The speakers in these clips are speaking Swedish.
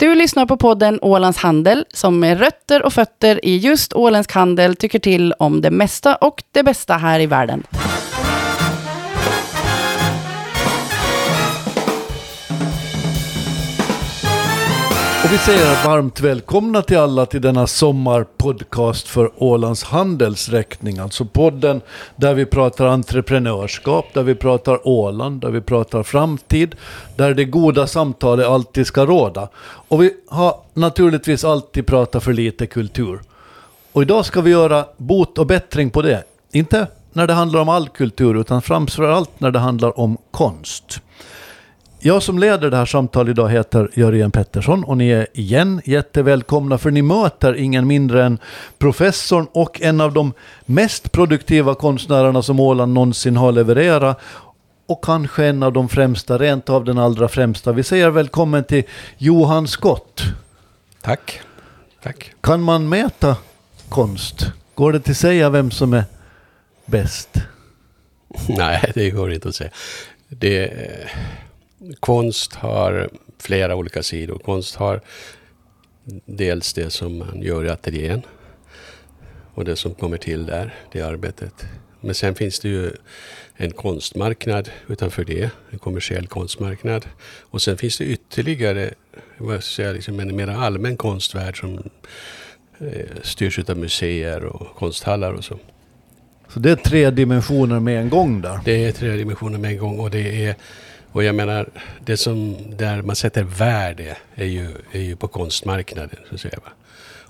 Du lyssnar på podden Ålands Handel som med rötter och fötter i just åländsk handel tycker till om det mesta och det bästa här i världen. Och vi säger varmt välkomna till alla till denna sommarpodcast för Ålands Handels räkning. Alltså podden där vi pratar entreprenörskap, där vi pratar Åland, där vi pratar framtid, där det goda samtalet alltid ska råda. Och vi har naturligtvis alltid pratat för lite kultur. Och idag ska vi göra bot och bättring på det. Inte när det handlar om all kultur, utan framförallt när det handlar om konst. Jag som leder det här samtalet idag heter Jörgen Pettersson och ni är igen jättevälkomna för ni möter ingen mindre än professorn och en av de mest produktiva konstnärerna som Åland någonsin har levererat och kanske en av de främsta, rent av den allra främsta. Vi säger välkommen till Johan Skott. Tack. Tack. Kan man mäta konst? Går det till säga vem som är bäst? Nej, det går inte att säga. Det konst har flera olika sidor. Konst har dels det som man gör i ateljén och det som kommer till där, det arbetet. Men sen finns det ju en konstmarknad utanför det, en kommersiell konstmarknad. Och sen finns det ytterligare, vad ska säga, liksom en mer allmän konstvärld som eh, styrs av museer och konsthallar och så. Så det är tre dimensioner med en gång där? Det är tre dimensioner med en gång och det är och jag menar, det som där man sätter värde är ju, är ju på konstmarknaden. Så att säga, va?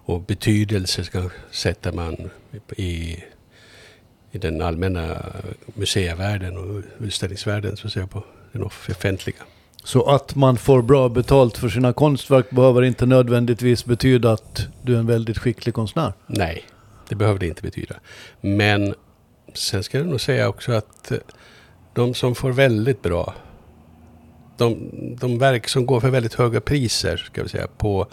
Och betydelse ska, sätter man i, i den allmänna museivärlden och utställningsvärlden, så att säga, på den offentliga. Så att man får bra betalt för sina konstverk behöver inte nödvändigtvis betyda att du är en väldigt skicklig konstnär? Nej, det behöver det inte betyda. Men sen ska jag nog säga också att de som får väldigt bra de, de verk som går för väldigt höga priser ska vi säga, på,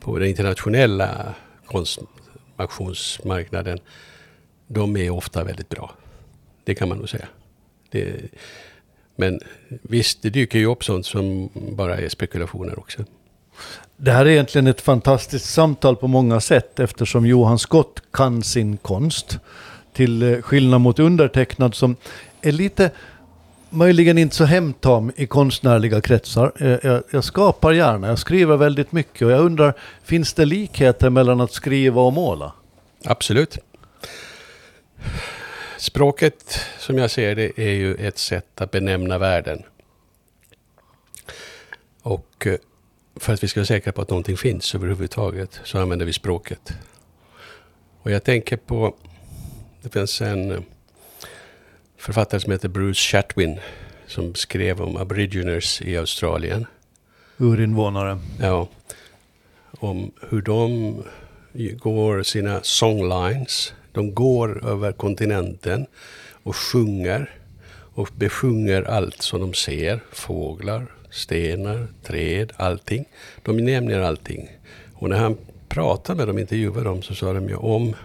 på den internationella konstauktionsmarknaden, de är ofta väldigt bra. Det kan man nog säga. Det, men visst, det dyker ju upp sånt som bara är spekulationer också. Det här är egentligen ett fantastiskt samtal på många sätt eftersom Johan Skott kan sin konst. Till eh, skillnad mot undertecknad som är lite möjligen inte så hemtam i konstnärliga kretsar. Jag, jag, skapar gärna, jag skriver väldigt mycket och jag undrar, finns det likheter mellan att skriva och måla? Absolut. Språket, som jag ser det, är ju ett sätt att benämna världen. Och eh, för att vi ska vara säkra på att någonting finns överhuvudtaget så använder vi språket. Och jag tänker på, det finns en eh, författare som heter Bruce Chatwin som skrev om aboriginers i Australien. Urinvånare. Ja. Om hur de går sina songlines. De går över kontinenten och sjunger och besjunger allt som de ser. Fåglar, stenar, träd, allting. De nämner allting. Och när han pratade med dem, intervjuade dem, så sa de ju om,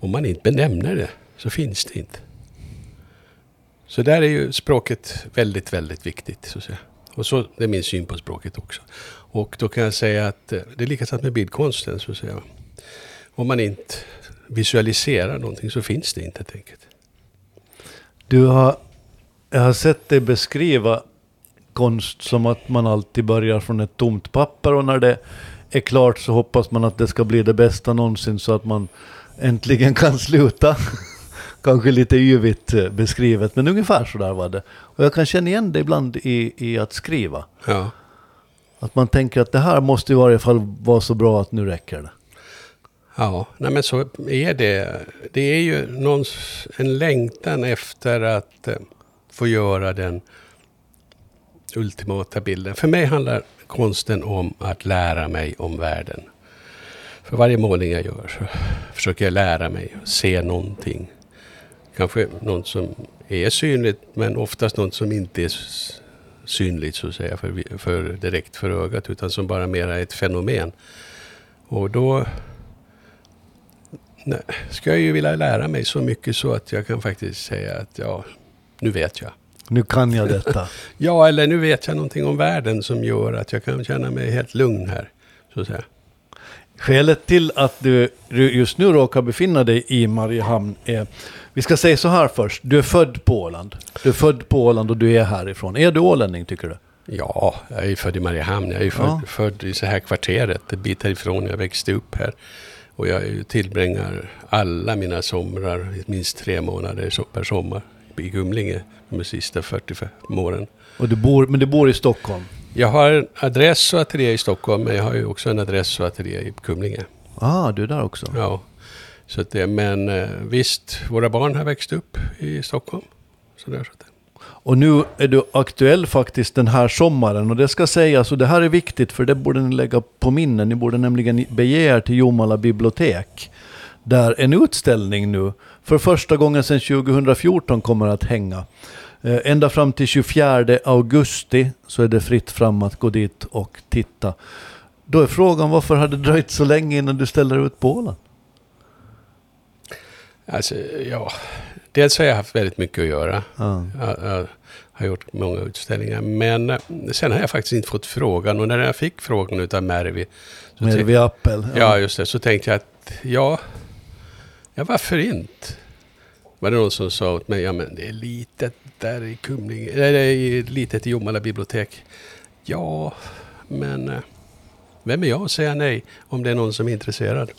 om man inte benämner det så finns det inte. Så där är ju språket väldigt, väldigt viktigt. Så att säga. Och så, det är min syn på språket också. Och då kan jag säga att eh, det är likadant med bildkonsten. Så att säga. Om man inte visualiserar någonting så finns det inte helt enkelt. Du har, jag har sett dig beskriva konst som att man alltid börjar från ett tomt papper och när det är klart så hoppas man att det ska bli det bästa någonsin så att man äntligen kan sluta. Kanske lite yvigt eh, beskrivet, men ungefär så där var det. Och jag kan känna igen det ibland i, i att skriva. Ja. Att man tänker att det här måste i varje fall vara så bra att nu räcker det. Ja, nej men så är det. Det är ju någon, en längtan efter att eh, få göra den ultimata bilden. För mig handlar konsten om att lära mig om världen. För varje målning jag gör så försöker jag lära mig, se någonting kanske något som är synligt men oftast något som inte är synligt så att säga för, för direkt för ögat utan som bara mera är ett fenomen. Och då nej, ska jag ju vilja lära mig så mycket så att jag kan faktiskt säga att ja, nu vet jag. Nu kan jag detta. Ja, eller nu vet jag någonting om världen som gör att jag kan känna mig helt lugn här. Så att säga. Skälet till att du just nu råkar befinna dig i Mariehamn är, vi ska säga så här först, du är född på Åland. Du är född på Åland och du är härifrån. Är du ålänning tycker du? Ja, jag är född i Mariehamn. Jag är född, Ja. född i så här kvarteret, en bit härifrån. Jag växte upp här. Och jag tillbringar alla mina somrar, minst tre månader per sommar, i Gumlinge de sista 45 åren. Och du bor, men du bor i Stockholm? Jag har en adress och ateljé i Stockholm, men jag har ju också en adress och ateljé i Kumlinge. Ah, du är där också. Ja. Så att det, men eh, visst, våra barn har växt upp i Stockholm. Så där, så att det. Och nu är du aktuell faktiskt den här sommaren. Och det ska sägas, och det här är viktigt för det borde ni lägga på minnen. Ni borde nämligen bege er till Jomala bibliotek. Där en utställning nu för första gången sedan 2014 kommer att hänga. Eh, ända fram till 24 augusti så är det fritt fram att gå dit och titta. Då är frågan varför har det dröjt så länge innan du ställer ut på Åland? Alltså, ja. Dels har jag haft väldigt mycket att göra. Ja. Jag, jag har gjort många utställningar. Men eh, sen har jag faktiskt inte fått frågan. Och när jag fick frågan utav Mervi. Vid Appel. ja, just det. Så tänkte jag att ja, ja varför inte? Var det någon som sa åt mig, ja men det är litet där i Kumlinge, eller det är litet i Jomala bibliotek. Ja, men eh, vem är jag att säga nej om det är någon som är intresserad?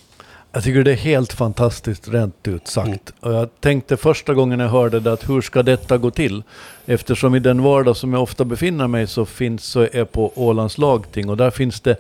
Jag tycker det är helt fantastiskt rent ut sagt. Mm. Och jag tänkte första gången jag hörde det att hur ska detta gå till? Eftersom i den vardag som jag ofta befinner mig så finns så är på Ålands lagting och där finns det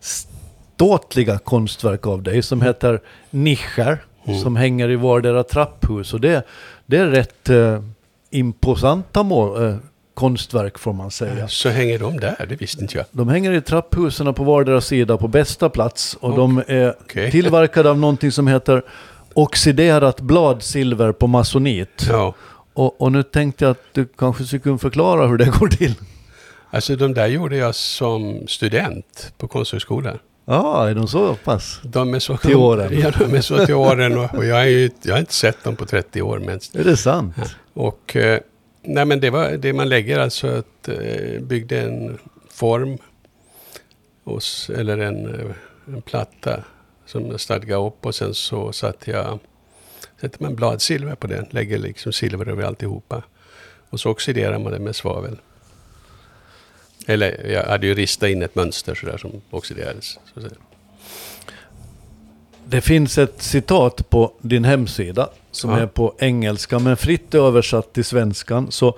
ståtliga konstverk av dig som heter nischer Mm. som hänger i vardera trapphus och det, det är rätt eh, imposanta må, eh, konstverk får man säga. Så hänger de där, det visste inte jag. De hänger i trapphusen på vardera sida på bästa plats och de är Okej. tillverkade av någonting som heter oxiderat bladsilver på masonit. Ja, Och, och nu tänkte jag att du kanske skulle kunna förklara hur det går till. alltså de där gjorde jag som student på Konsthögskolan. Ja, är de så pass? De är så Till åren. Ja, de är så till åren och, och jag, ju, jag har inte sett dem på 30 år. Men, Är det sant? och eh, nej, men det var det man lägger alltså att eh, byggde en form och, eller en, eh, en platta som jag stadgade upp och sen så satte jag sätter man bladsilver på den, lägger liksom silver över alltihopa. Och så oxiderar man det med svavel. Eller jag hade ju ristat in ett mönster sådär som oxiderades. Så att säga. Det finns ett citat på din hemsida som Ja. är på engelska men fritt översatt till svenskan. Så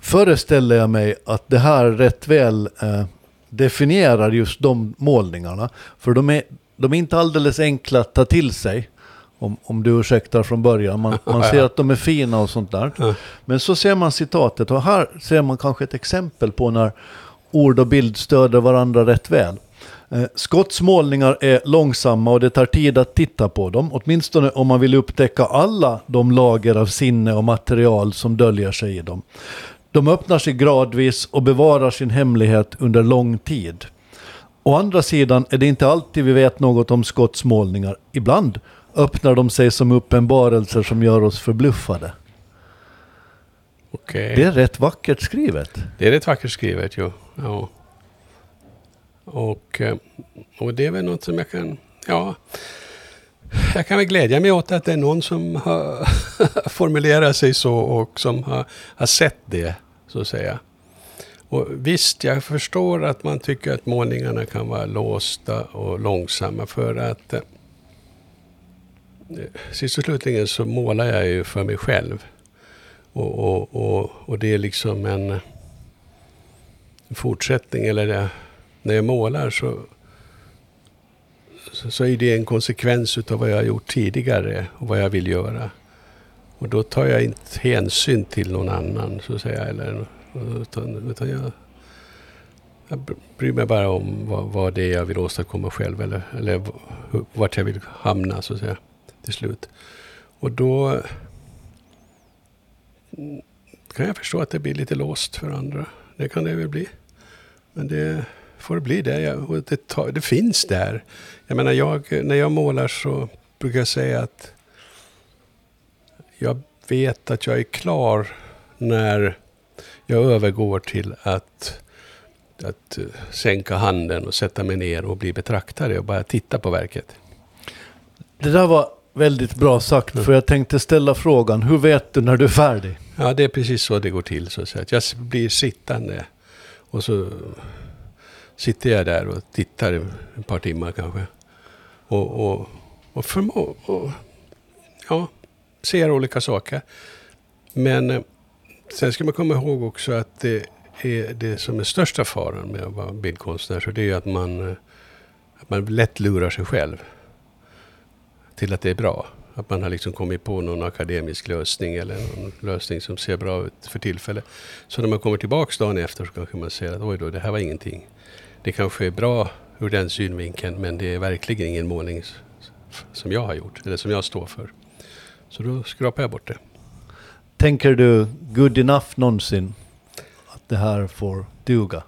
föreställer jag mig att det här rätt väl eh, definierar just de målningarna. För de är, de är inte alldeles enkla att ta till sig. Om, om du ursäktar från början. Man, man ser att de är fina och sånt där. Ja. Men så ser man citatet och här ser man kanske ett exempel på när ord och bild stöder varandra rätt väl. Eh, Scotts målningar är långsamma och det tar tid att titta på dem. Åtminstone om man vill upptäcka alla de lager av sinne och material som döljer sig i dem. De öppnar sig gradvis och bevarar sin hemlighet under lång tid. Å andra sidan är det inte alltid vi vet något om Scotts målningar. Ibland öppnar de sig som uppenbarelser som gör oss förbluffade. Okej. Det är rätt vackert skrivet. Det är rätt vackert skrivet ju. Ja. Och, eh, och det är väl något som jag kan... Ja. Jag kan väl glädja mig åt att det är någon som har formulerat sig så och som har, har sett det, så att säga. Och visst, jag förstår att man tycker att målningarna kan vara låsta och långsamma för att eh, sist och slutligen så målar jag ju för mig själv. Och, och, och, och det är liksom en fortsättning, eller det, när jag målar så, så, så är det en konsekvens utav vad jag har gjort tidigare och vad jag vill göra. Och då tar jag inte hänsyn till någon annan, så att säga. Eller, utan, utan jag, jag bryr mig bara om vad, vad det är jag vill åstadkomma själv eller, eller vart jag vill hamna, så att säga, till slut. Och då mm, kan jag förstå att det blir lite låst för andra. Det kan det väl bli. Men det får bli det. Och det, tar, det finns där. Jag menar, jag, när jag målar så brukar jag säga att jag vet att jag är klar när jag övergår till att, att eh, sänka handen och sätta mig ner och bli betraktare och bara titta på verket. Det där var väldigt bra sagt, för jag tänkte ställa frågan, hur vet du när du är färdig? Ja, det är precis så det går till. Så att säga. Jag blir sittande och så sitter jag där och tittar ett par timmar kanske. Och, och, och förmår... Och, ja, ser olika saker. Men eh, sen ska man komma ihåg också att det är det som är största faran med att vara bildkonstnär. Så det är ju att man, eh, att man lätt lurar sig själv till att det är bra. Att man har liksom kommit på någon akademisk lösning eller någon lösning som ser bra ut för tillfället. Så när man kommer tillbaks dagen efter så kanske man säger att oj då, det här var ingenting. Det kanske är bra ur den synvinkeln men det är verkligen ingen målning som jag har gjort eller som jag står för. Så då skrapar jag bort det. Tänker du good enough någonsin? Att det här får duga?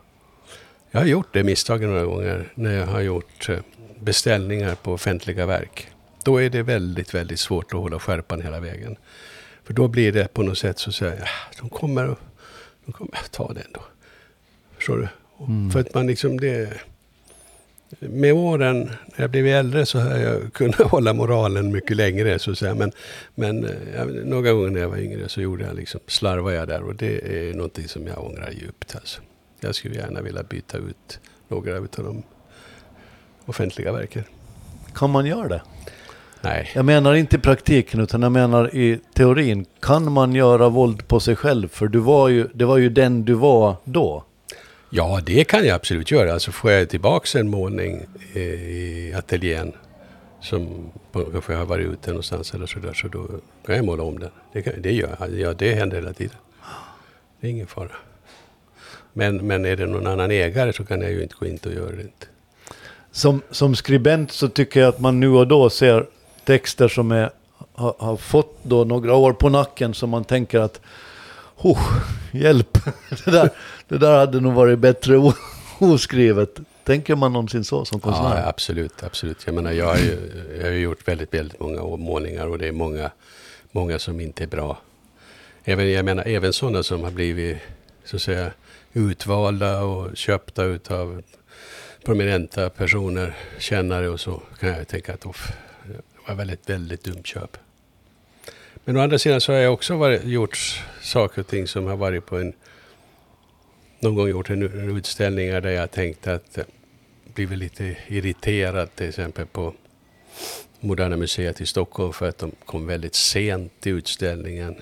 Jag har gjort det misstaget några gånger när jag har gjort eh, beställningar på offentliga verk. Då är det väldigt, väldigt svårt att hålla skärpan hela vägen. För då blir det på något sätt så att säga, de kommer, de kommer ta det ändå. Förstår du? Mm. För att man liksom det... Med åren, när jag blev äldre, så har jag kunnat hålla moralen mycket längre. Så att säga. Men, men ja, några gånger när jag var yngre så gjorde jag liksom, slarvade jag där. Och det är någonting som jag ångrar djupt. Alltså. Jag skulle gärna vilja byta ut några av de offentliga verken. Kan man göra det? Nej. Jag menar inte i praktiken utan jag menar i teorin. Kan man göra våld på sig själv? För du var ju, det var ju den du var då. Ja, det kan jag absolut göra. Alltså får jag tillbaka en målning eh, i ateljén som kanske har varit ute någonstans eller sådär, så då kan jag måla om den. Det, kan, det gör jag. Ja, det händer hela tiden. Det är ingen fara. Men, men är det någon annan ägare så kan jag ju inte gå in och göra det. Inte. Som, som skribent så tycker jag att man nu och då ser texter som är, har, har fått då några år på nacken som man tänker att oh, hjälp, det där, det där hade nog varit bättre oskrivet. Tänker man någonsin så som konstnär? Ja, absolut. absolut. Jag menar, jag har ju, jag har gjort väldigt, väldigt många målningar och det är många, många som inte är bra. Även, jag menar, även sådana som har blivit så att säga, utvalda och köpta utav prominenta personer, kännare och så, kan jag tänka att off, det var väldigt, väldigt dumt köp. Men å andra sidan så har jag också varit, gjort saker och ting som har varit på en... Någon gång gjort en, en där jag tänkt att... Eh, blivit lite irriterad till exempel på Moderna Museet i Stockholm för att de kom väldigt sent till utställningen.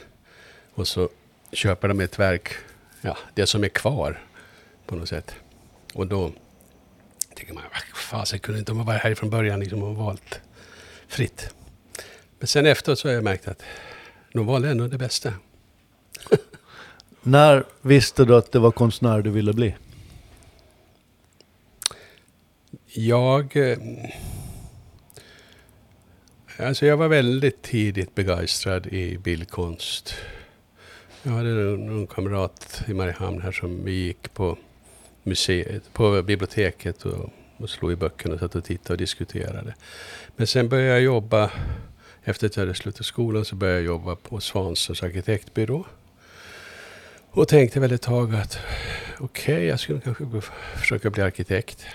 Och så köper de ett verk, ja, det som är kvar på något sätt. Och då tänker man, vad fasen kunde inte de ha varit här från början liksom och valt fritt. Men sen efteråt så har jag märkt att de valde ändå det bästa. När visste du att det var konstnär du ville bli? Jag... Eh, alltså jag var väldigt tidigt begeistrad i bildkonst. Jag hade någon kamrat i Mariehamn här som vi gick på museet, på biblioteket och, och slog i böckerna och satt och tittade och diskuterade. Men sen började jag jobba efter att jag hade slutat skolan så började jag jobba på Svansons arkitektbyrå. Och tänkte väl ett tag att okej, okay, jag skulle kanske försöka bli arkitekt.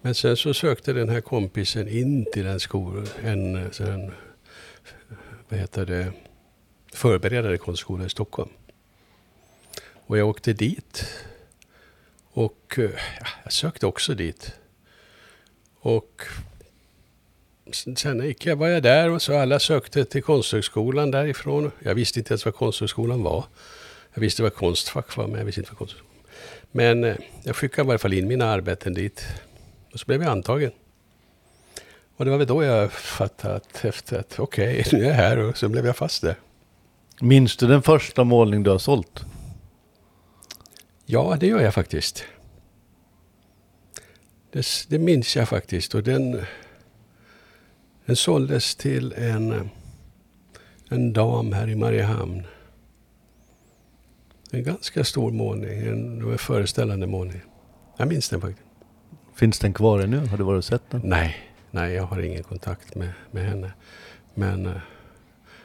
Men sen så sökte den här kompisen in till en skola, en, en vad heter det, förberedande konstskola i Stockholm. Och jag åkte dit. Och eh, ja, jag sökte också dit. Och sen gick jag, var jag där och så alla sökte till Konsthögskolan därifrån. Jag visste inte ens vad Konsthögskolan var. Jag visste vad Konstfack var, men jag visste inte vad Konsthögskolan Men eh, jag skickade i alla fall in mina arbeten dit. Och så blev jag antagen. Och det var väl då jag fattade att efter att okej, okay, nu är jag här och så blev jag fast där. Minns du den första målning du har sålt? Ja, det gör jag faktiskt. Det, det minns jag faktiskt. Och den, den såldes till en, en dam här i Mariehamn. En ganska stor målning, en föreställande målning. Jag minns den faktiskt. Finns den kvar ännu? Har du varit och sett den? Nej, nej jag har ingen kontakt med, med henne. Men uh,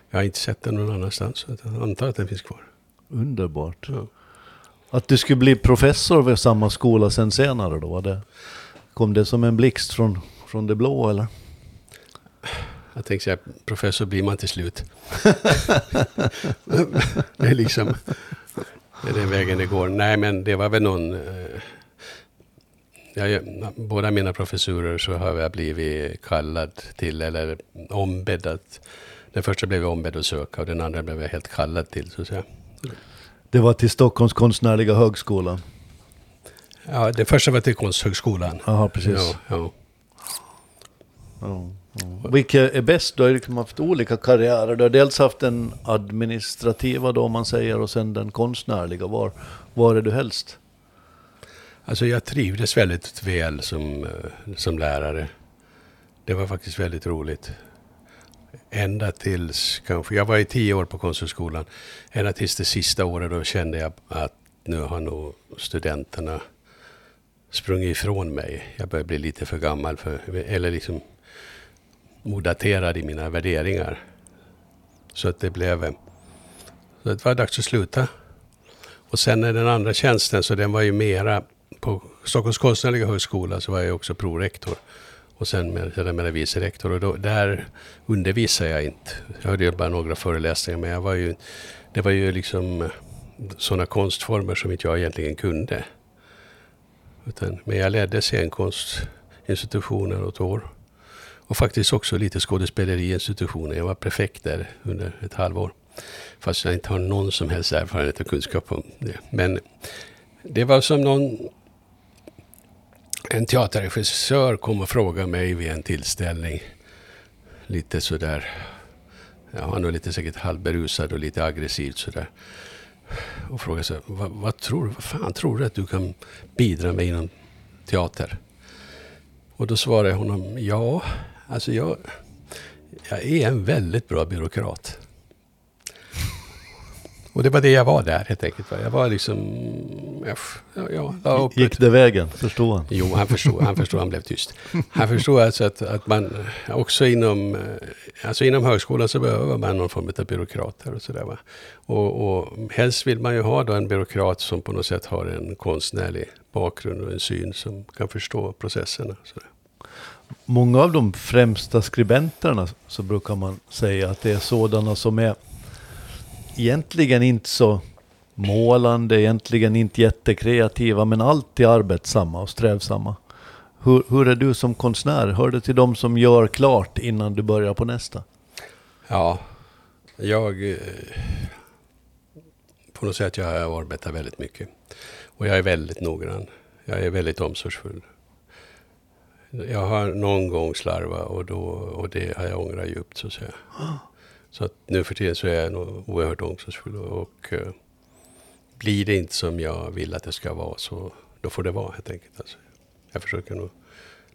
jag har inte sett den någon annanstans. Så jag antar att den finns kvar. Underbart. Ja. Att du skulle bli professor vid samma skola sen senare då? Det, kom det som en blixt från, från det blå eller? Jag tänkte säga, professor blir man till slut. det är liksom, det är den vägen det går. Nej, men det var väl någon... Eh, jag, båda mina professurer så har jag blivit kallad till, eller ombedd att... Den första blev jag ombedd att söka och den andra blev jag helt kallad till, så att säga. Det var till Stockholms konstnärliga högskola. Ja, den första var till Konsthögskolan. Jaha, precis. Ja, ja. Ja, Mm. Vilket är bäst? Du har ju liksom haft olika karriärer. Du har dels haft den administrativa då, om man säger, och sen den konstnärliga. Var, var är du helst? Alltså jag trivdes väldigt väl som, eh, som lärare. Det var faktiskt väldigt roligt. Ända tills kanske, jag var i tio år på Konsthögskolan. Ända tills det sista året då kände jag att nu har nog studenterna sprungit ifrån mig. Jag börjar bli lite för gammal, för, eller liksom odaterad i mina värderingar. Så att det blev... Så det var dags att sluta. Och sen är den andra tjänsten, så den var ju mera... På Stockholms konstnärliga högskola så var jag också prorektor. Och sen med, sedan med vice rektor. Och då, där undervisade jag inte. Jag hade ju bara några föreläsningar, men jag var ju... Det var ju liksom sådana konstformer som inte jag egentligen kunde. Utan, men jag ledde scenkonstinstitutioner åt år. Och faktiskt också lite skådespeleriinstitutioner. Jag var prefekt där under ett halvår. Fast jag inte har någon som helst erfarenhet och kunskap om det. Men det var som någon... En teaterregissör kom och frågade mig vid en tillställning. Lite sådär... Ja, han var lite säkert halvberusad och lite aggressivt sådär. Och frågade sig, vad, vad tror du, vad fan tror du att du kan bidra med inom teater? Och då svarade jag honom, ja, alltså jag, jag är en väldigt bra byråkrat. Och det var det jag var där helt enkelt. Jag var liksom... Ja, ja, la upp Gick det vägen? Förstod han? Jo, han förstod, han förstod, han blev tyst. Han förstod alltså att, att man också inom, alltså inom högskolan så behöver man någon form av byråkrater och sådär. Och, och helst vill man ju ha då en byråkrat som på något sätt har en konstnärlig bakgrund och en syn som kan förstå processerna. Sådär. Många av de främsta skribenterna så brukar man säga att det är sådana som är egentligen inte så målande, egentligen inte jättekreativa, men alltid arbetsamma och strävsamma. Hur, hur är du som konstnär? Hör du till de som gör klart innan du börjar på nästa? Ja, jag... Eh, på något sätt jag arbetar väldigt mycket. Och jag är väldigt noggrann. Jag är väldigt omsorgsfull. Jag har någon gång slarvat och, då, och det har jag ångrat djupt så att säga. Så att nu för tiden så är jag nog oerhört omsorgsfull. Och uh, blir det inte som jag vill att det ska vara så då får det vara helt enkelt. Alltså, jag försöker nog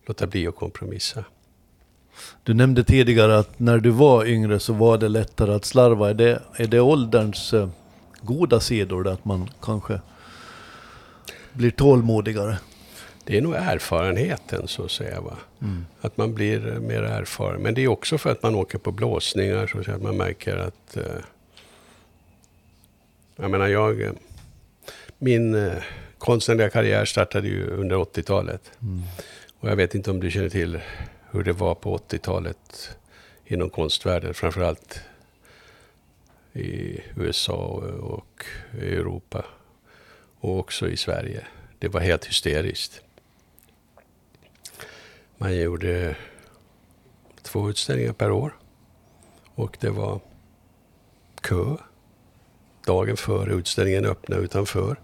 låta bli att kompromissa. Du nämnde tidigare att när du var yngre så var det lättare att slarva. Är det, är det ålderns uh, goda sidor, att man kanske blir tålmodigare? Det är nog erfarenheten så att säga. Va? Mm. Att man blir mer erfaren. Men det är också för att man åker på blåsningar så att, säga, att man märker att... Eh, jag menar jag... Min eh, konstnärliga karriär startade ju under 80-talet. Mm. Och jag vet inte om du känner till hur det var på 80-talet inom konstvärlden. Framförallt i USA och Europa. Och också i Sverige. Det var helt hysteriskt. Man gjorde två utställningar per år. Och det var kö dagen före utställningen öppnade utanför.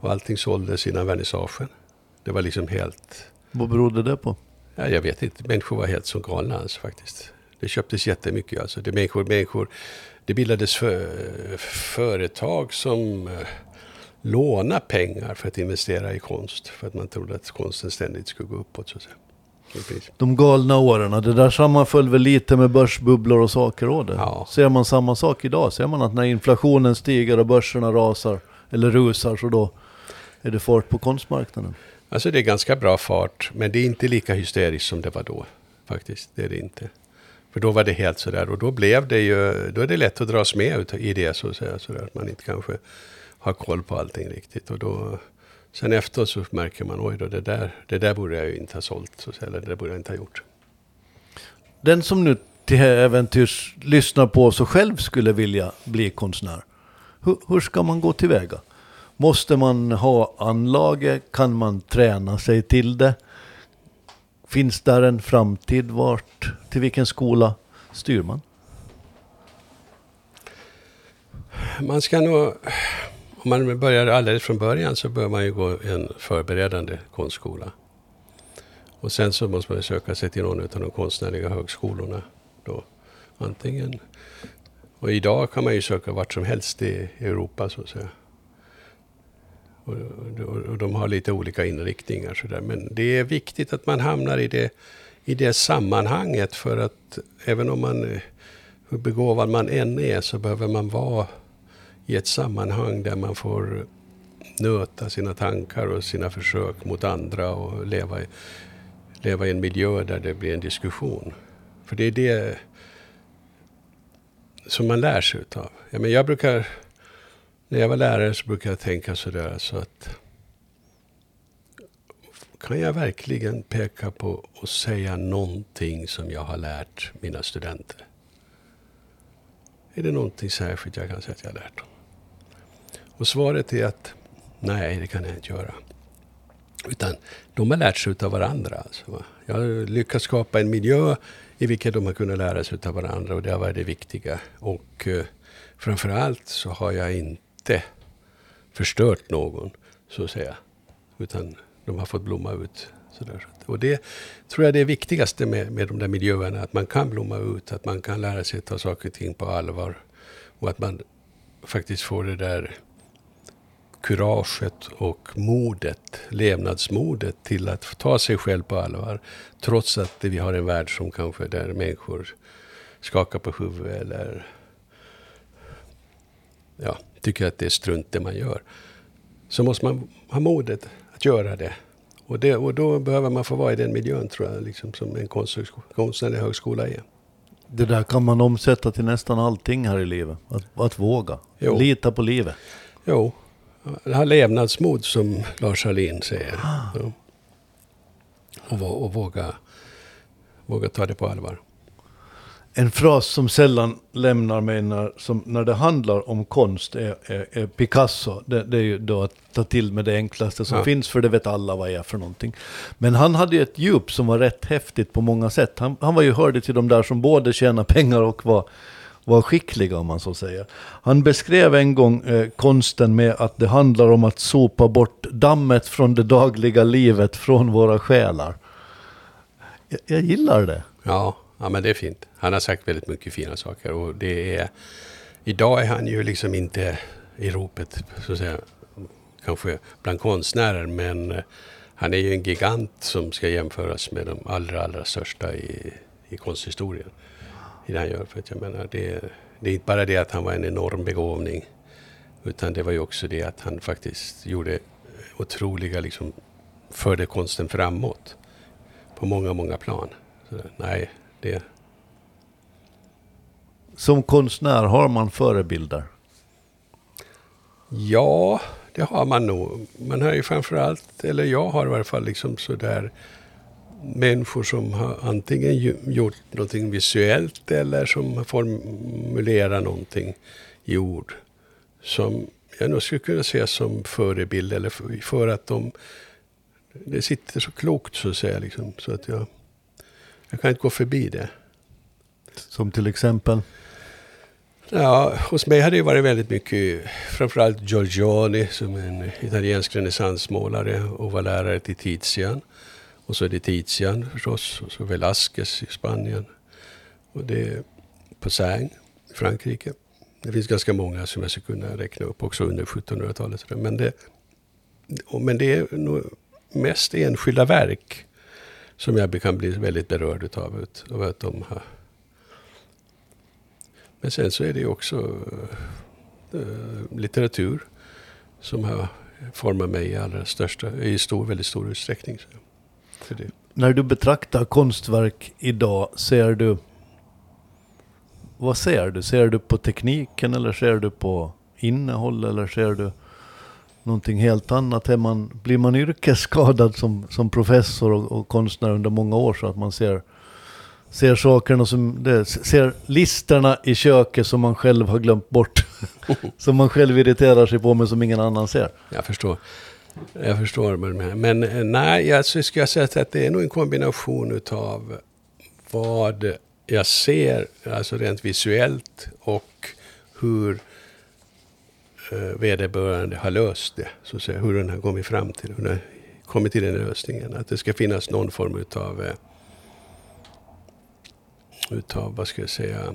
Och allting såldes innan vernissagen. Det var liksom helt... Vad berodde det på? Ja, jag vet inte. Människor var helt som galna alltså, faktiskt. Det köptes jättemycket. Alltså. Det, människor, människor, det bildades för, företag som eh, lånade pengar för att investera i konst. För att man trodde att konsten ständigt skulle gå uppåt. Så att säga. De galna åren, det där sammanföll väl lite med börsbubblor och saker. Ja. Ser man samma sak idag? Ser man att när inflationen stiger och börserna rasar, eller rusar, så då är det fart på konstmarknaden? Alltså det är ganska bra fart, men det är inte lika hysteriskt som det var då. Faktiskt, det är det inte. För då var det helt sådär och då blev det ju, då är det lätt att dras med i det så att säga. Sådär, att man inte kanske har koll på allting riktigt. Och då, sen efter så märker man, oj då, det där, det där borde jag ju inte ha sålt. Eller det borde jag inte ha gjort. Den som nu till äventyrs lyssnar på oss och själv skulle vilja bli konstnär. Hur, hur ska man gå tillväga? Måste man ha anlaget? Kan man träna sig till det? Finns där en framtid? Vart, till vilken skola styr man? Man ska nog, om man börjar alldeles från början så bör man ju gå en förberedande konstskola. Och sen så måste man söka sig till någon av de konstnärliga högskolorna. Då. Antingen, och idag kan man ju söka vart som helst i Europa så att säga. Och, och, och de har lite olika inriktningar sådär. Men det är viktigt att man hamnar i det, i det sammanhanget för att även om man, eh, hur begåvad man än är, så behöver man vara i ett sammanhang där man får nöta sina tankar och sina försök mot andra och leva i, leva i en miljö där det blir en diskussion. För det är det som man lär sig utav. Ja, men jag brukar, när jag var lärare så brukade jag tänka sådär så att kan jag verkligen peka på och säga någonting som jag har lärt mina studenter? Är det någonting särskilt jag kan säga att jag har lärt dem? Och svaret är att nej, det kan jag inte göra. Utan de har lärt sig av varandra. Alltså. Jag har lyckats skapa en miljö i vilken de har kunnat lära sig av varandra och det har varit det viktiga. Och eh, framförallt så har jag inte förstört någon, så att säga. Utan de har fått blomma ut. Sådär. Och det tror jag är det viktigaste med, med de där miljöerna, att man kan blomma ut, att man kan lära sig att ta saker och ting på allvar. Och att man faktiskt får det där kuraget och modet, levnadsmodet till att ta sig själv på allvar. Trots att vi har en värld som kanske där människor skakar på huvudet eller ja, tycker att det är strunt det man gör. Så måste man ha modet att göra det. Och, det, och då behöver man få vara i den miljön tror jag, liksom, som en konstnärlig högskola är. Det där kan man omsätta till nästan allting här i livet. Att, att våga. Jo. Lita på livet. Jo, det här levnadsmod som Lars Hallin säger. Ah. Ja. Och, och våga, våga ta det på allvar. En fras som sällan lämnar mig när, som, när det handlar om konst är, är, är Picasso. Det, det, är ju då att ta till med det enklaste som ja. finns, för det vet alla vad är för någonting. Men han hade ju ett djup som var rätt häftigt på många sätt. Han, han var ju hörde till de där som både tjänar pengar och var var skickliga om man så säger. Han beskrev en gång eh, konsten med att det handlar om att sopa bort dammet från det dagliga livet från våra själar. Jag, jag gillar det. Ja, ja, men det är fint. Han har sagt väldigt mycket fina saker och det är... Idag är han ju liksom inte i ropet, så att säga, kanske bland konstnärer, men eh, han är ju en gigant som ska jämföras med de allra, allra största i, i konsthistorien i det han gör. För att jag menar, det, det är inte bara det att han var en enorm begåvning. Utan det var ju också det att han faktiskt gjorde otroliga, liksom, förde konsten framåt. På många, många plan. Så, nej, det... Som konstnär, har man förebilder? Ja, det har man nog. Man har ju framförallt, eller jag har i varje fall liksom sådär människor som har antingen gjort någonting visuellt eller som har formulerat någonting i ord. Som jag nog skulle kunna se som förebild eller för, för att de det sitter så klokt så att säga. Liksom, så att jag, jag kan inte gå förbi det. Som till exempel? Ja, hos mig har det varit väldigt mycket, framförallt Giorgioni som en italiensk renässansmålare och var lärare till Tizian. Och så är det Tizian förstås, och så Velázquez i Spanien. Och det är Poussin i Frankrike. Det finns ganska många som jag skulle kunna räkna upp också under 1700-talet. Men det, men det är nog mest enskilda verk som jag kan bli väldigt berörd av. av att de har. Men sen så är det också äh, litteratur som har format mig i allra största, i stor, väldigt stor utsträckning. Så för det. När du betraktar konstverk idag, ser du vad ser du? Ser du på tekniken eller ser du på innehåll eller ser du någonting helt annat? Är man, blir man yrkesskadad som, som professor och, och konstnär under många år så att man ser, ser sakerna som, det, ser listerna i köket som man själv har glömt bort. som man själv irriterar sig på men som ingen annan ser. Jag förstår. Jag förstår. Men, men nej, jag skulle säga att det är nog en kombination utav vad jag ser, alltså rent visuellt, och hur eh, vederbörande har löst det. Så att säga, hur den har kommit fram till, hur den har kommit till den lösningen. Att det ska finnas någon form utav, eh, utav vad ska jag säga,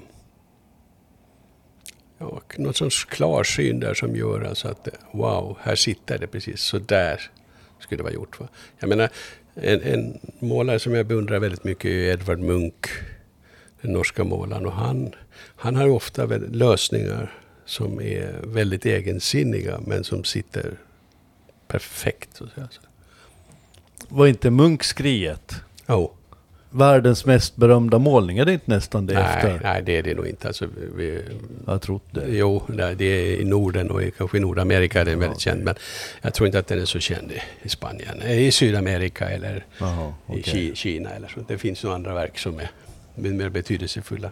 ja, någon sorts klarsyn där som gör alltså att wow, här sitter det precis så där skulle det vara gjort. Va? Jag menar, en, en målare som jag beundrar väldigt mycket är Edvard Munch, den norska målaren. Och han, han har ofta lösningar som är väldigt egensinniga men som sitter perfekt. Så att säga. Var inte Munch skriet? Jo. Oh världens mest berömda målning? Är det inte nästan det nej, efter? Nej, det är det nog inte. Alltså, vi, jag har trott det. Jo, det är i Norden och kanske i Nordamerika är den väldigt okay. känd. Men jag tror inte att den är så känd i Spanien. I Sydamerika eller Aha, okay. i Kina eller så. Det finns nog andra verk som är mer betydelsefulla.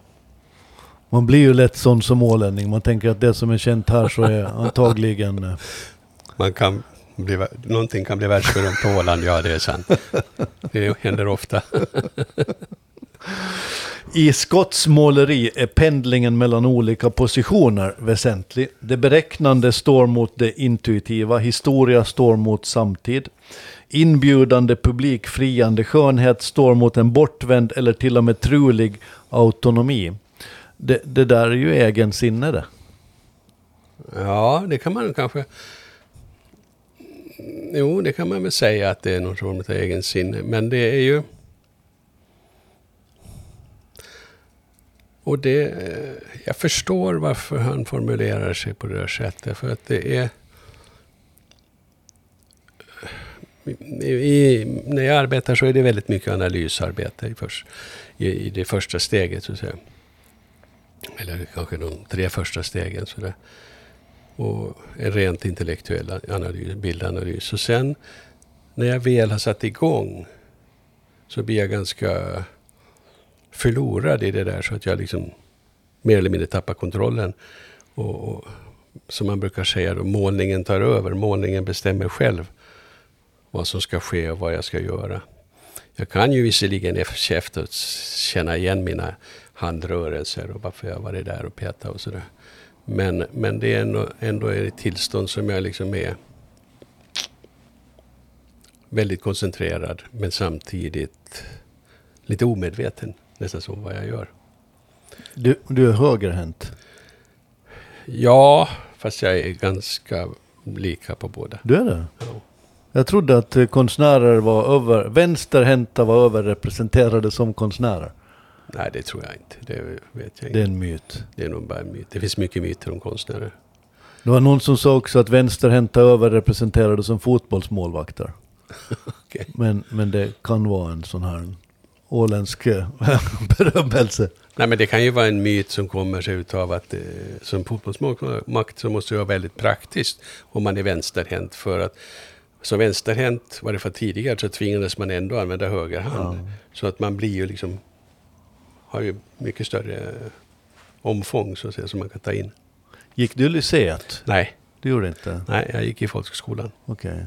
Man blir ju lätt sån som ålänning. Man tänker att det som är känt här så är antagligen... Eh, Man kan bli, någonting kan bli världsberömt på Åland, ja det är sant. Det händer ofta. I skottsmåleri är pendlingen mellan olika positioner väsentlig. Det beräknande står mot det intuitiva, historia står mot samtid. Inbjudande, publikfriande skönhet står mot en bortvänd eller till och med trulig autonomi. Det, det där är ju egen sinne det. Ja, det kan man kanske jo, det kan man väl säga att det är någon form av egensinne. Men det är ju... Och det... Eh, jag förstår varför han formulerar sig på det här sättet. För att det är... I, i, när jag arbetar så är det väldigt mycket analysarbete i, först, i, i det första steget. Så att säga. Eller kanske de tre första stegen. Så där och en rent intellektuell analys, bildanalys. Och sen när jag väl har satt igång så blir jag ganska förlorad i det där så att jag liksom mer eller mindre tappar kontrollen. Och, och som man brukar säga då, målningen tar över. Målningen bestämmer själv vad som ska ske och vad jag ska göra. Jag kan ju visserligen efter känna igen mina handrörelser och varför jag varit där och petat och sådär. Men, men det är ändå, ändå ett tillstånd som jag liksom är väldigt koncentrerad men samtidigt lite omedveten nästan så vad jag gör. Du, du är högerhänt? Ja, fast jag är ganska lika på båda. Du är det? Ja. Jag trodde att konstnärer var över, vänsterhänta var överrepresenterade som konstnärer. Nej, det tror jag inte. Det vet jag inte. Det är en myt. Det är nog bara en myt. Det finns mycket myter om konstnärer. Det var någon som sa också att vänsterhänta överrepresenterade som fotbollsmålvakter. okay. men, men det kan vara en sån här åländsk eh, berömmelse. Nej, men det kan ju vara en myt som kommer sig utav att eh, som fotbollsmakt så måste det vara väldigt praktiskt om man är vänsterhänt. För att som vänsterhänt, var det för tidigare, så tvingades man ändå använda höger hand. Ja. Så att man blir ju liksom har ju mycket större omfång så att säga, som man kan ta in. Gick du lyceet? Nej. Du gjorde inte? Nej, jag gick i folkskolan. Okej. Okay.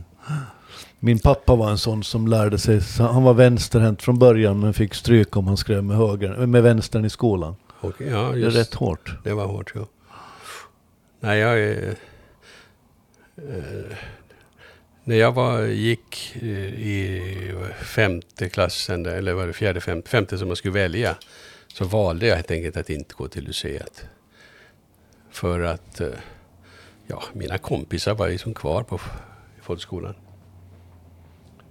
Min pappa var en sån som lärde sig, han var vänsterhänt från början men fick stryk om han skrev med, höger, med vänstern i skolan. Okay, ja, just, det är rätt hårt. Det var hårt, ja. Nej, jag är... Eh, när jag var, gick i femte klassen, eller var det fjärde, femte, femte som man skulle välja, så valde jag helt enkelt att inte gå till Luceat. För att eh, ja, mina kompisar var liksom kvar på folkskolan.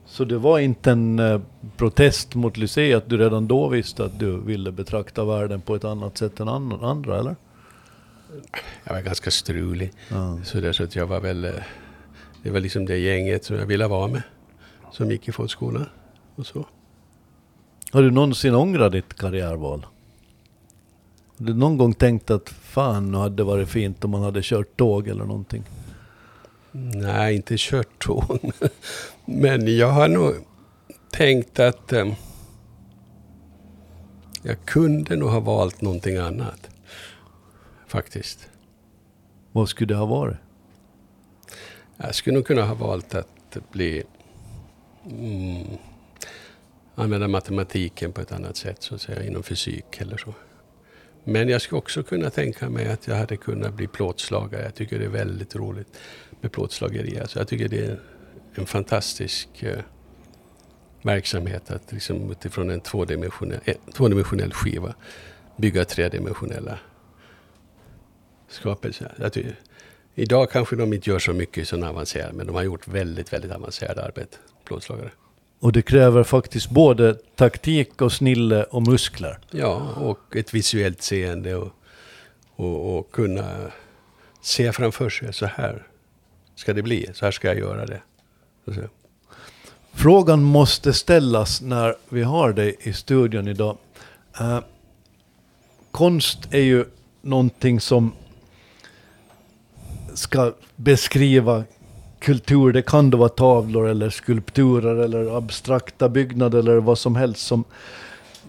Så det var inte en eh, protest mot Lycée att du redan då visste att du ville betrakta världen på ett annat sätt än andra, eller? Jag var ganska strulig. Ja. Så, där, så att jag var väl... Eh, det var liksom det gänget som jag ville vara med. Som gick i folkskolan och så. Har du någonsin ångrat ditt karriärval? Har du någon gång tänkt att fan, nu hade det varit fint om man hade kört tåg eller någonting? Nej, inte kört tåg. Men jag har nog tänkt att eh, jag kunde nog ha valt någonting annat. Faktiskt. Vad skulle det ha varit? Jag skulle nog kunna ha valt att bli... Mm, använda matematiken på ett annat sätt, så att säga, inom fysik eller så. Men jag skulle också kunna tänka mig att jag hade kunnat bli plåtslagare. Jag tycker det är väldigt roligt med plåtslageri. Alltså jag tycker det är en fantastisk eh, verksamhet att liksom utifrån en tvådimensionell, eh, tvådimensionell skiva bygga tredimensionella skapelser. Jag tycker, idag kanske de inte gör så mycket sådana avancerade, men de har gjort väldigt, väldigt avancerade arbete, plåtslagare. Och det kräver faktiskt både taktik och snille och muskler. Ja, och ett visuellt seende och, och, och kunna se framför sig, så här ska det bli, så här ska jag göra det. Frågan måste ställas när vi har dig i studion idag. Eh, konst är ju någonting som ska beskriva kultur. Det kan då vara tavlor eller skulpturer eller abstrakta byggnader eller vad som helst som,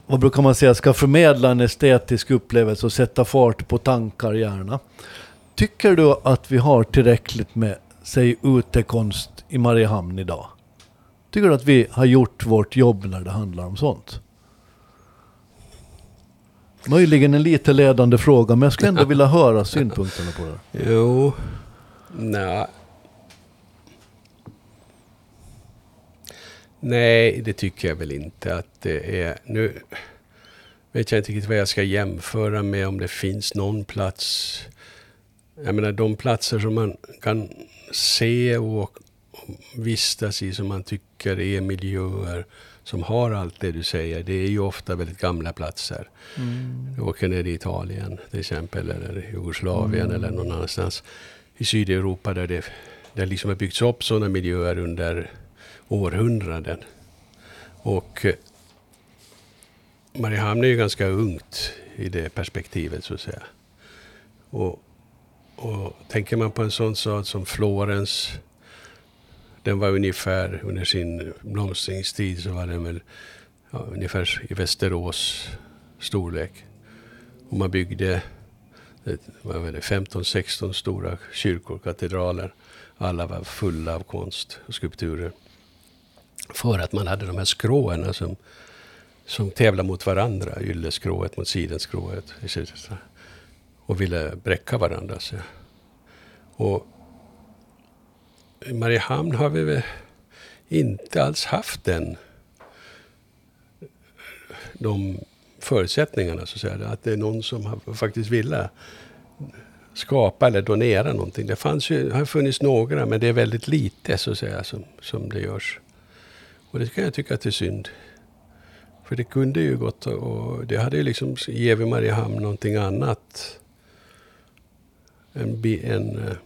vad brukar man säga, ska förmedla en estetisk upplevelse och sätta fart på tankar gärna. Tycker du att vi har tillräckligt med, säg utekonst i Mariehamn idag? Tycker du att vi har gjort vårt jobb när det handlar om sånt? Möjligen en lite ledande fråga, men jag skulle ändå vilja höra synpunkterna på det. Jo, nej. Nej, det tycker jag väl inte att det är. Nu vet jag inte riktigt vad jag ska jämföra med om det finns någon plats. Jag menar de platser som man kan se och vistas i som man tycker är miljöer som har allt det du säger. Det är ju ofta väldigt gamla platser. Mm. Du åker ner i Italien till exempel, eller Jugoslavien mm. eller någon annanstans i Sydeuropa där det, där liksom har byggts upp sådana miljöer under århundraden. Och eh, Mariehamn är ju ganska ungt i det perspektivet så att säga. Och, och tänker man på en sån stad som Florens den var ungefär under sin blomstringstid så var den väl ja, ungefär i Västerås storlek. Och man byggde eh, 15-16 stora kyrkor, katedraler. Alla var fulla av konst och skulpturer. För att man hade de här skråerna som, som tävlade mot varandra. Ylleskrået mot sidenskrået. Och ville bräcka varandra. Så. Och i Mariehamn har vi väl inte alls haft den, de förutsättningarna, så att säga. Att det är någon som faktiskt ville skapa eller donera någonting. Det fanns ju, har funnits några, men det är väldigt lite så att säga som, som det görs. Och det kan jag tycka att det är synd. För det kunde ju gått och det hade ju liksom givit Mariehamn någonting annat. En, en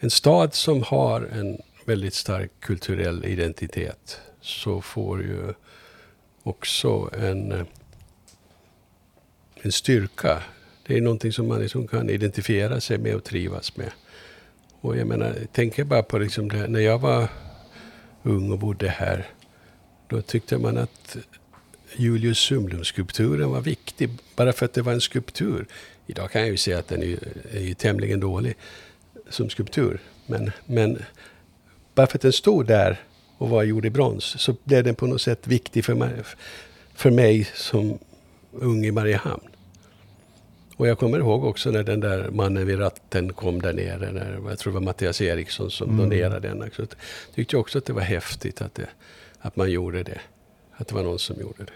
en stad som har en väldigt stark kulturell identitet så får ju också en, eh, en styrka. Det är någonting som man liksom kan identifiera sig med och trivas med. Och jag menar, tänker bara på liksom det, när jag var ung och bodde här. Då tyckte man att Julius Sumlum-skulpturen var viktig, bara för att det var en skulptur. Idag kan jag ju säga att den är, är ju tämligen dålig som skulptur. Men, men bara för att den stod där och var gjord i brons så blev den på något sätt viktig för mig, för mig som ung i Mariehamn. Och jag kommer ihåg också när den där mannen vid ratten kom där nere. När, jag tror det var Mattias Eriksson som mm. donerade den. Så tyckte jag också att det var häftigt att, det, att man gjorde det. Att det var någon som gjorde det.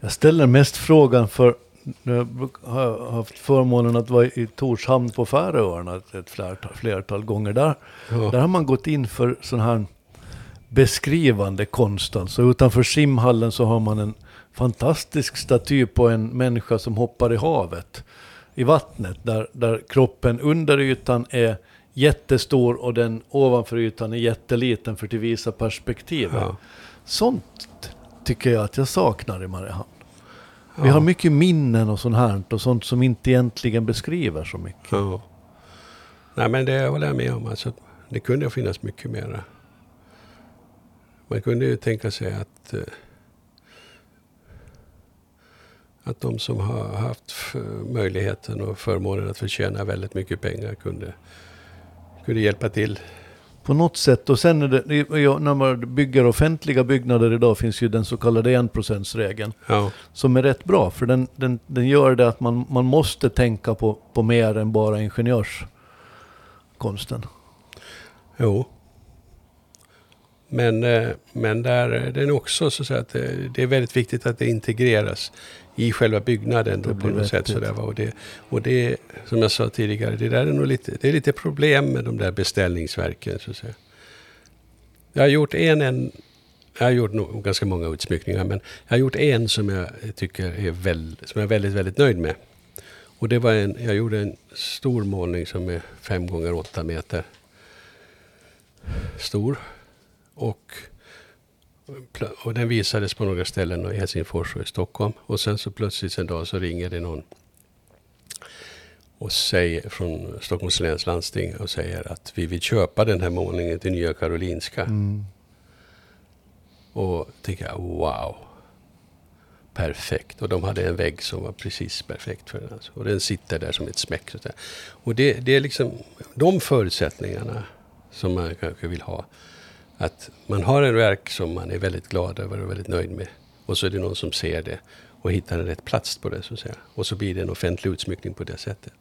Jag ställer mest frågan för jag har haft förmånen att vara i Torshamn på Färöarna ett flertal, flertal gånger. Där, ja. där har man gått in för sån här beskrivande konst. Alltså utanför simhallen så har man en fantastisk staty på en människa som hoppar i havet. I vattnet. Där, där kroppen under ytan är jättestor och den ovanför ytan är jätteliten för att visa perspektivet. Ja. Sånt tycker jag att jag saknar i Mariehamn. Vi har mycket minnen och sånt här och sånt som inte egentligen beskriver så mycket. Ja. Nej men det håller jag med om. Alltså, det kunde finnas mycket mera. Man kunde ju tänka sig att, eh, att de som har haft möjligheten och förmånen att förtjäna väldigt mycket pengar kunde, kunde hjälpa till. På något sätt. Och sen är det, när man bygger offentliga byggnader idag finns ju den så kallade 1%-regeln. Ja, Som är rätt bra, för den, den, den gör det att man, man måste tänka på, på mer än bara ingenjörskonsten. jo. Men, eh, men där är det också så att säga att det, det är väldigt viktigt att det integreras i själva byggnaden. Då Det på något sätt va. och, det, och det, som jag sa tidigare, det där är nog lite, det är lite problem med de där beställningsverken. Så att säga. Jag har gjort en, en jag har gjort nog ganska många utsmyckningar, men jag har gjort en som jag tycker är väl, som jag är väldigt, väldigt nöjd med. Och det var en, jag gjorde en stor målning som är 5 gånger 8 meter stor. Och, och den visades på några ställen i Helsingfors och i Stockholm. Och sen så plötsligt en dag så ringer det någon och säger, från Stockholms läns landsting och säger att vi vill köpa den här målningen till Nya Karolinska. Mm. Och tänker jag, wow. Perfekt. Och de hade en vägg som var precis perfekt för den. Alltså. Och den sitter där som ett smäck. Och det, det är liksom de förutsättningarna som man kanske vill ha. Att man har en verk som man är väldigt glad över och väldigt nöjd med. Och så är det någon som ser det och hittar en rätt plats på det så att säga. Och så blir det en offentlig utsmyckning på det sättet.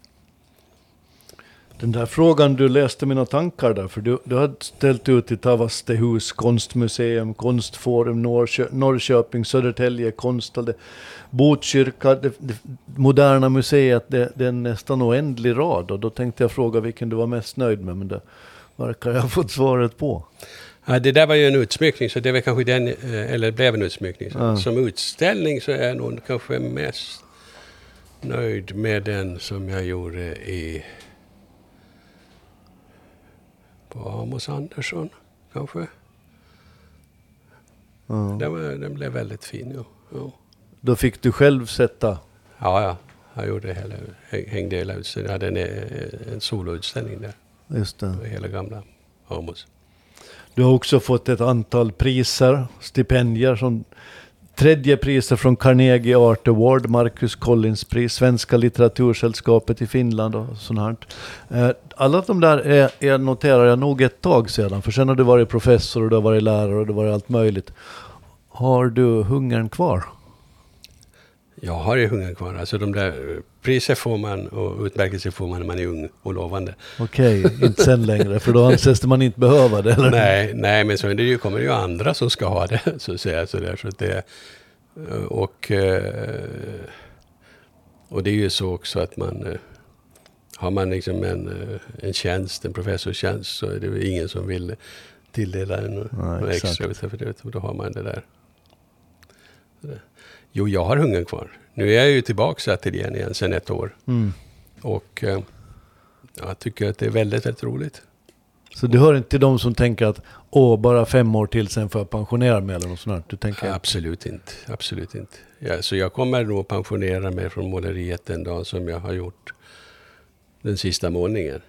Den där frågan, du läste mina tankar där, för du, du har ställt ut i Tavastehus konstmuseum, Konstforum, Norrkö, Norrköping, Södertälje, Konsthall, Botkyrka, det, det Moderna Museet, det, det är en nästan oändlig rad. Och då tänkte jag fråga vilken du var mest nöjd med, men det verkar jag ha fått svaret på. Ja, det där var ju en utsmyckning, så det var kanske den, eh, eller blev en utsmyckning. Ja. Som utställning så är jag nog kanske mest nöjd med den som jag gjorde i på Amos Andersson, kanske. Ja. Den, var, den blev väldigt fin, ja. ja. Då fick du själv sätta Ja, ja. Jag gjorde hela, häng- hängde hela utställningen. Jag hade en, eh, en soloutställning där. Just det. Hela gamla Amos. Du har också fått ett antal priser, stipendier som tredje priset från Carnegie Art Award, Marcus Collins pris, Svenska litteratursällskapet i Finland och sånt här. Eh, alla de där är, är, noterar jag nog ett tag sedan, för sen har du varit professor och du har varit lärare och du har varit allt möjligt. Har du hungern kvar? Jag har ju hungern kvar. Alltså de där eh, priser får man och utmärkelser får man när man är ung och lovande. Okej, inte sen längre, för då anses det man inte behöva det, eller? Nej, nej, men så det ju, kommer ju andra som ska ha det. Så att säga, så där, så det, eh, och, eh, och det är ju så också att man har man liksom en, en tjänst, en professorstjänst, så är det ingen som vill tilldela en exakt. extra. För det, då har man det där. Jo, jag har hungern kvar. Nu är jag ju tillbaka i ateljén igen sedan ett år. Mm. Och eh, jag tycker att det är väldigt, väldigt roligt. Så du hör inte till de som tänker att åh, bara fem år till sen får jag pensionera mig eller något sånt. Du tänker Absolut inte. Absolut inte. Ja, så jag kommer nog pensionera mig från måleriet den dag som jag har gjort den sista målningen.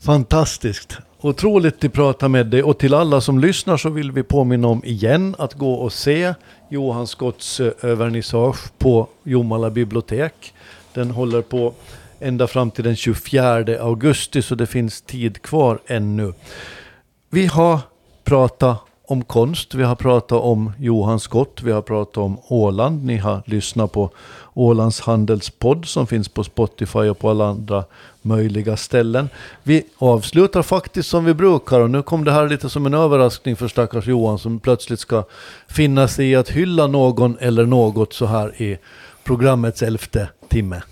Fantastiskt. Otroligt att prata med dig. Och till alla som lyssnar så vill vi påminna om igen att gå och se Johan Skotts eh, vernissage på Jomala bibliotek. Den håller på ända fram till den 24 augusti så det finns tid kvar ännu. Vi har pratat om konst, vi har pratat om Johan skott, vi har pratat om Åland. Ni har lyssnat på Ålands handelspodd som finns på Spotify och på alla andra möjliga ställen. Vi avslutar faktiskt som vi brukar och nu kom det här lite som en överraskning för stackars Johan som plötsligt ska finna sig i att hylla någon eller något så här i programmets elfte timme.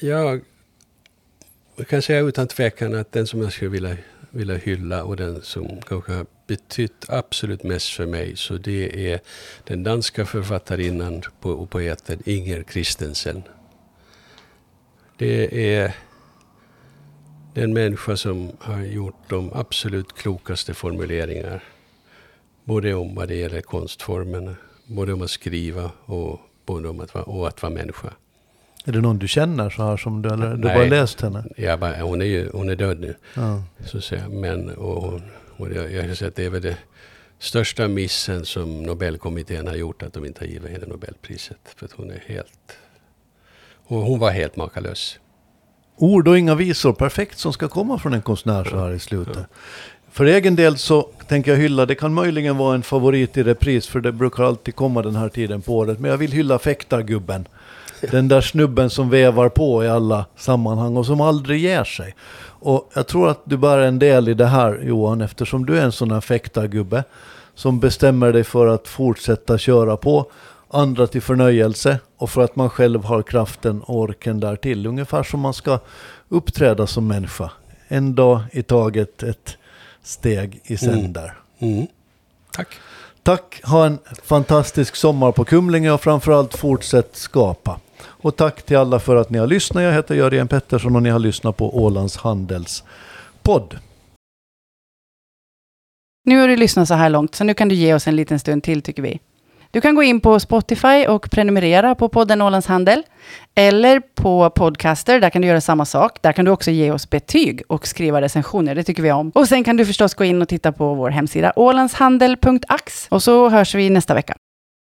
Jag kan säga utan tvekan att den som jag skulle vilja, vilja hylla och den som kanske har betytt absolut mest för mig, så det är den danska författarinnan och poeten Inger Christensen. Det är den människa som har gjort de absolut klokaste formuleringar. Både om vad det gäller konstformen, både om att skriva och både om att vara, och att vara människa. Är det någon du känner så här som du, eller du Nej. bara läst henne? Jag bara, hon, är ju, hon är död nu. Ja. Så säga. Men, och, och jag, jag kan säga att det är väl det största missen som Nobelkommittén har gjort, att de inte har givit henne Nobelpriset. För att hon är helt... Hon, hon var helt makalös. Ord och inga visor, perfekt som ska komma från en konstnär så här i slutet. För egen del så tänker jag hylla, det kan möjligen vara en favorit i repris, för det brukar alltid komma den här tiden på året, men jag vill hylla fäktargubben. Den där snubben som vevar på i alla sammanhang och som aldrig ger sig. Och jag tror att du bär en del i det här Johan, eftersom du är en sån här fäktargubbe som bestämmer dig för att fortsätta köra på andra till förnöjelse och för att man själv har kraften och orken där till. Ungefär som man ska uppträda som människa. En dag i taget, ett steg i sänder. Mm. Tack. Tack, ha en fantastisk sommar på Kumlinge och framförallt fortsätt skapa. Och tack till alla för att ni har lyssnat. Jag heter Jörgen Pettersson och ni har lyssnat på Ålands Handelspodd. Nu har du lyssnat så här långt, så nu kan du ge oss en liten stund till tycker vi. Du kan gå in på Spotify och prenumerera på podden Ålands Handel. Eller på Podcaster, där kan du göra samma sak. Där kan du också ge oss betyg och skriva recensioner, det tycker vi om. Och sen kan du förstås gå in och titta på vår hemsida ålandshandel.ax. Och så hörs vi nästa vecka.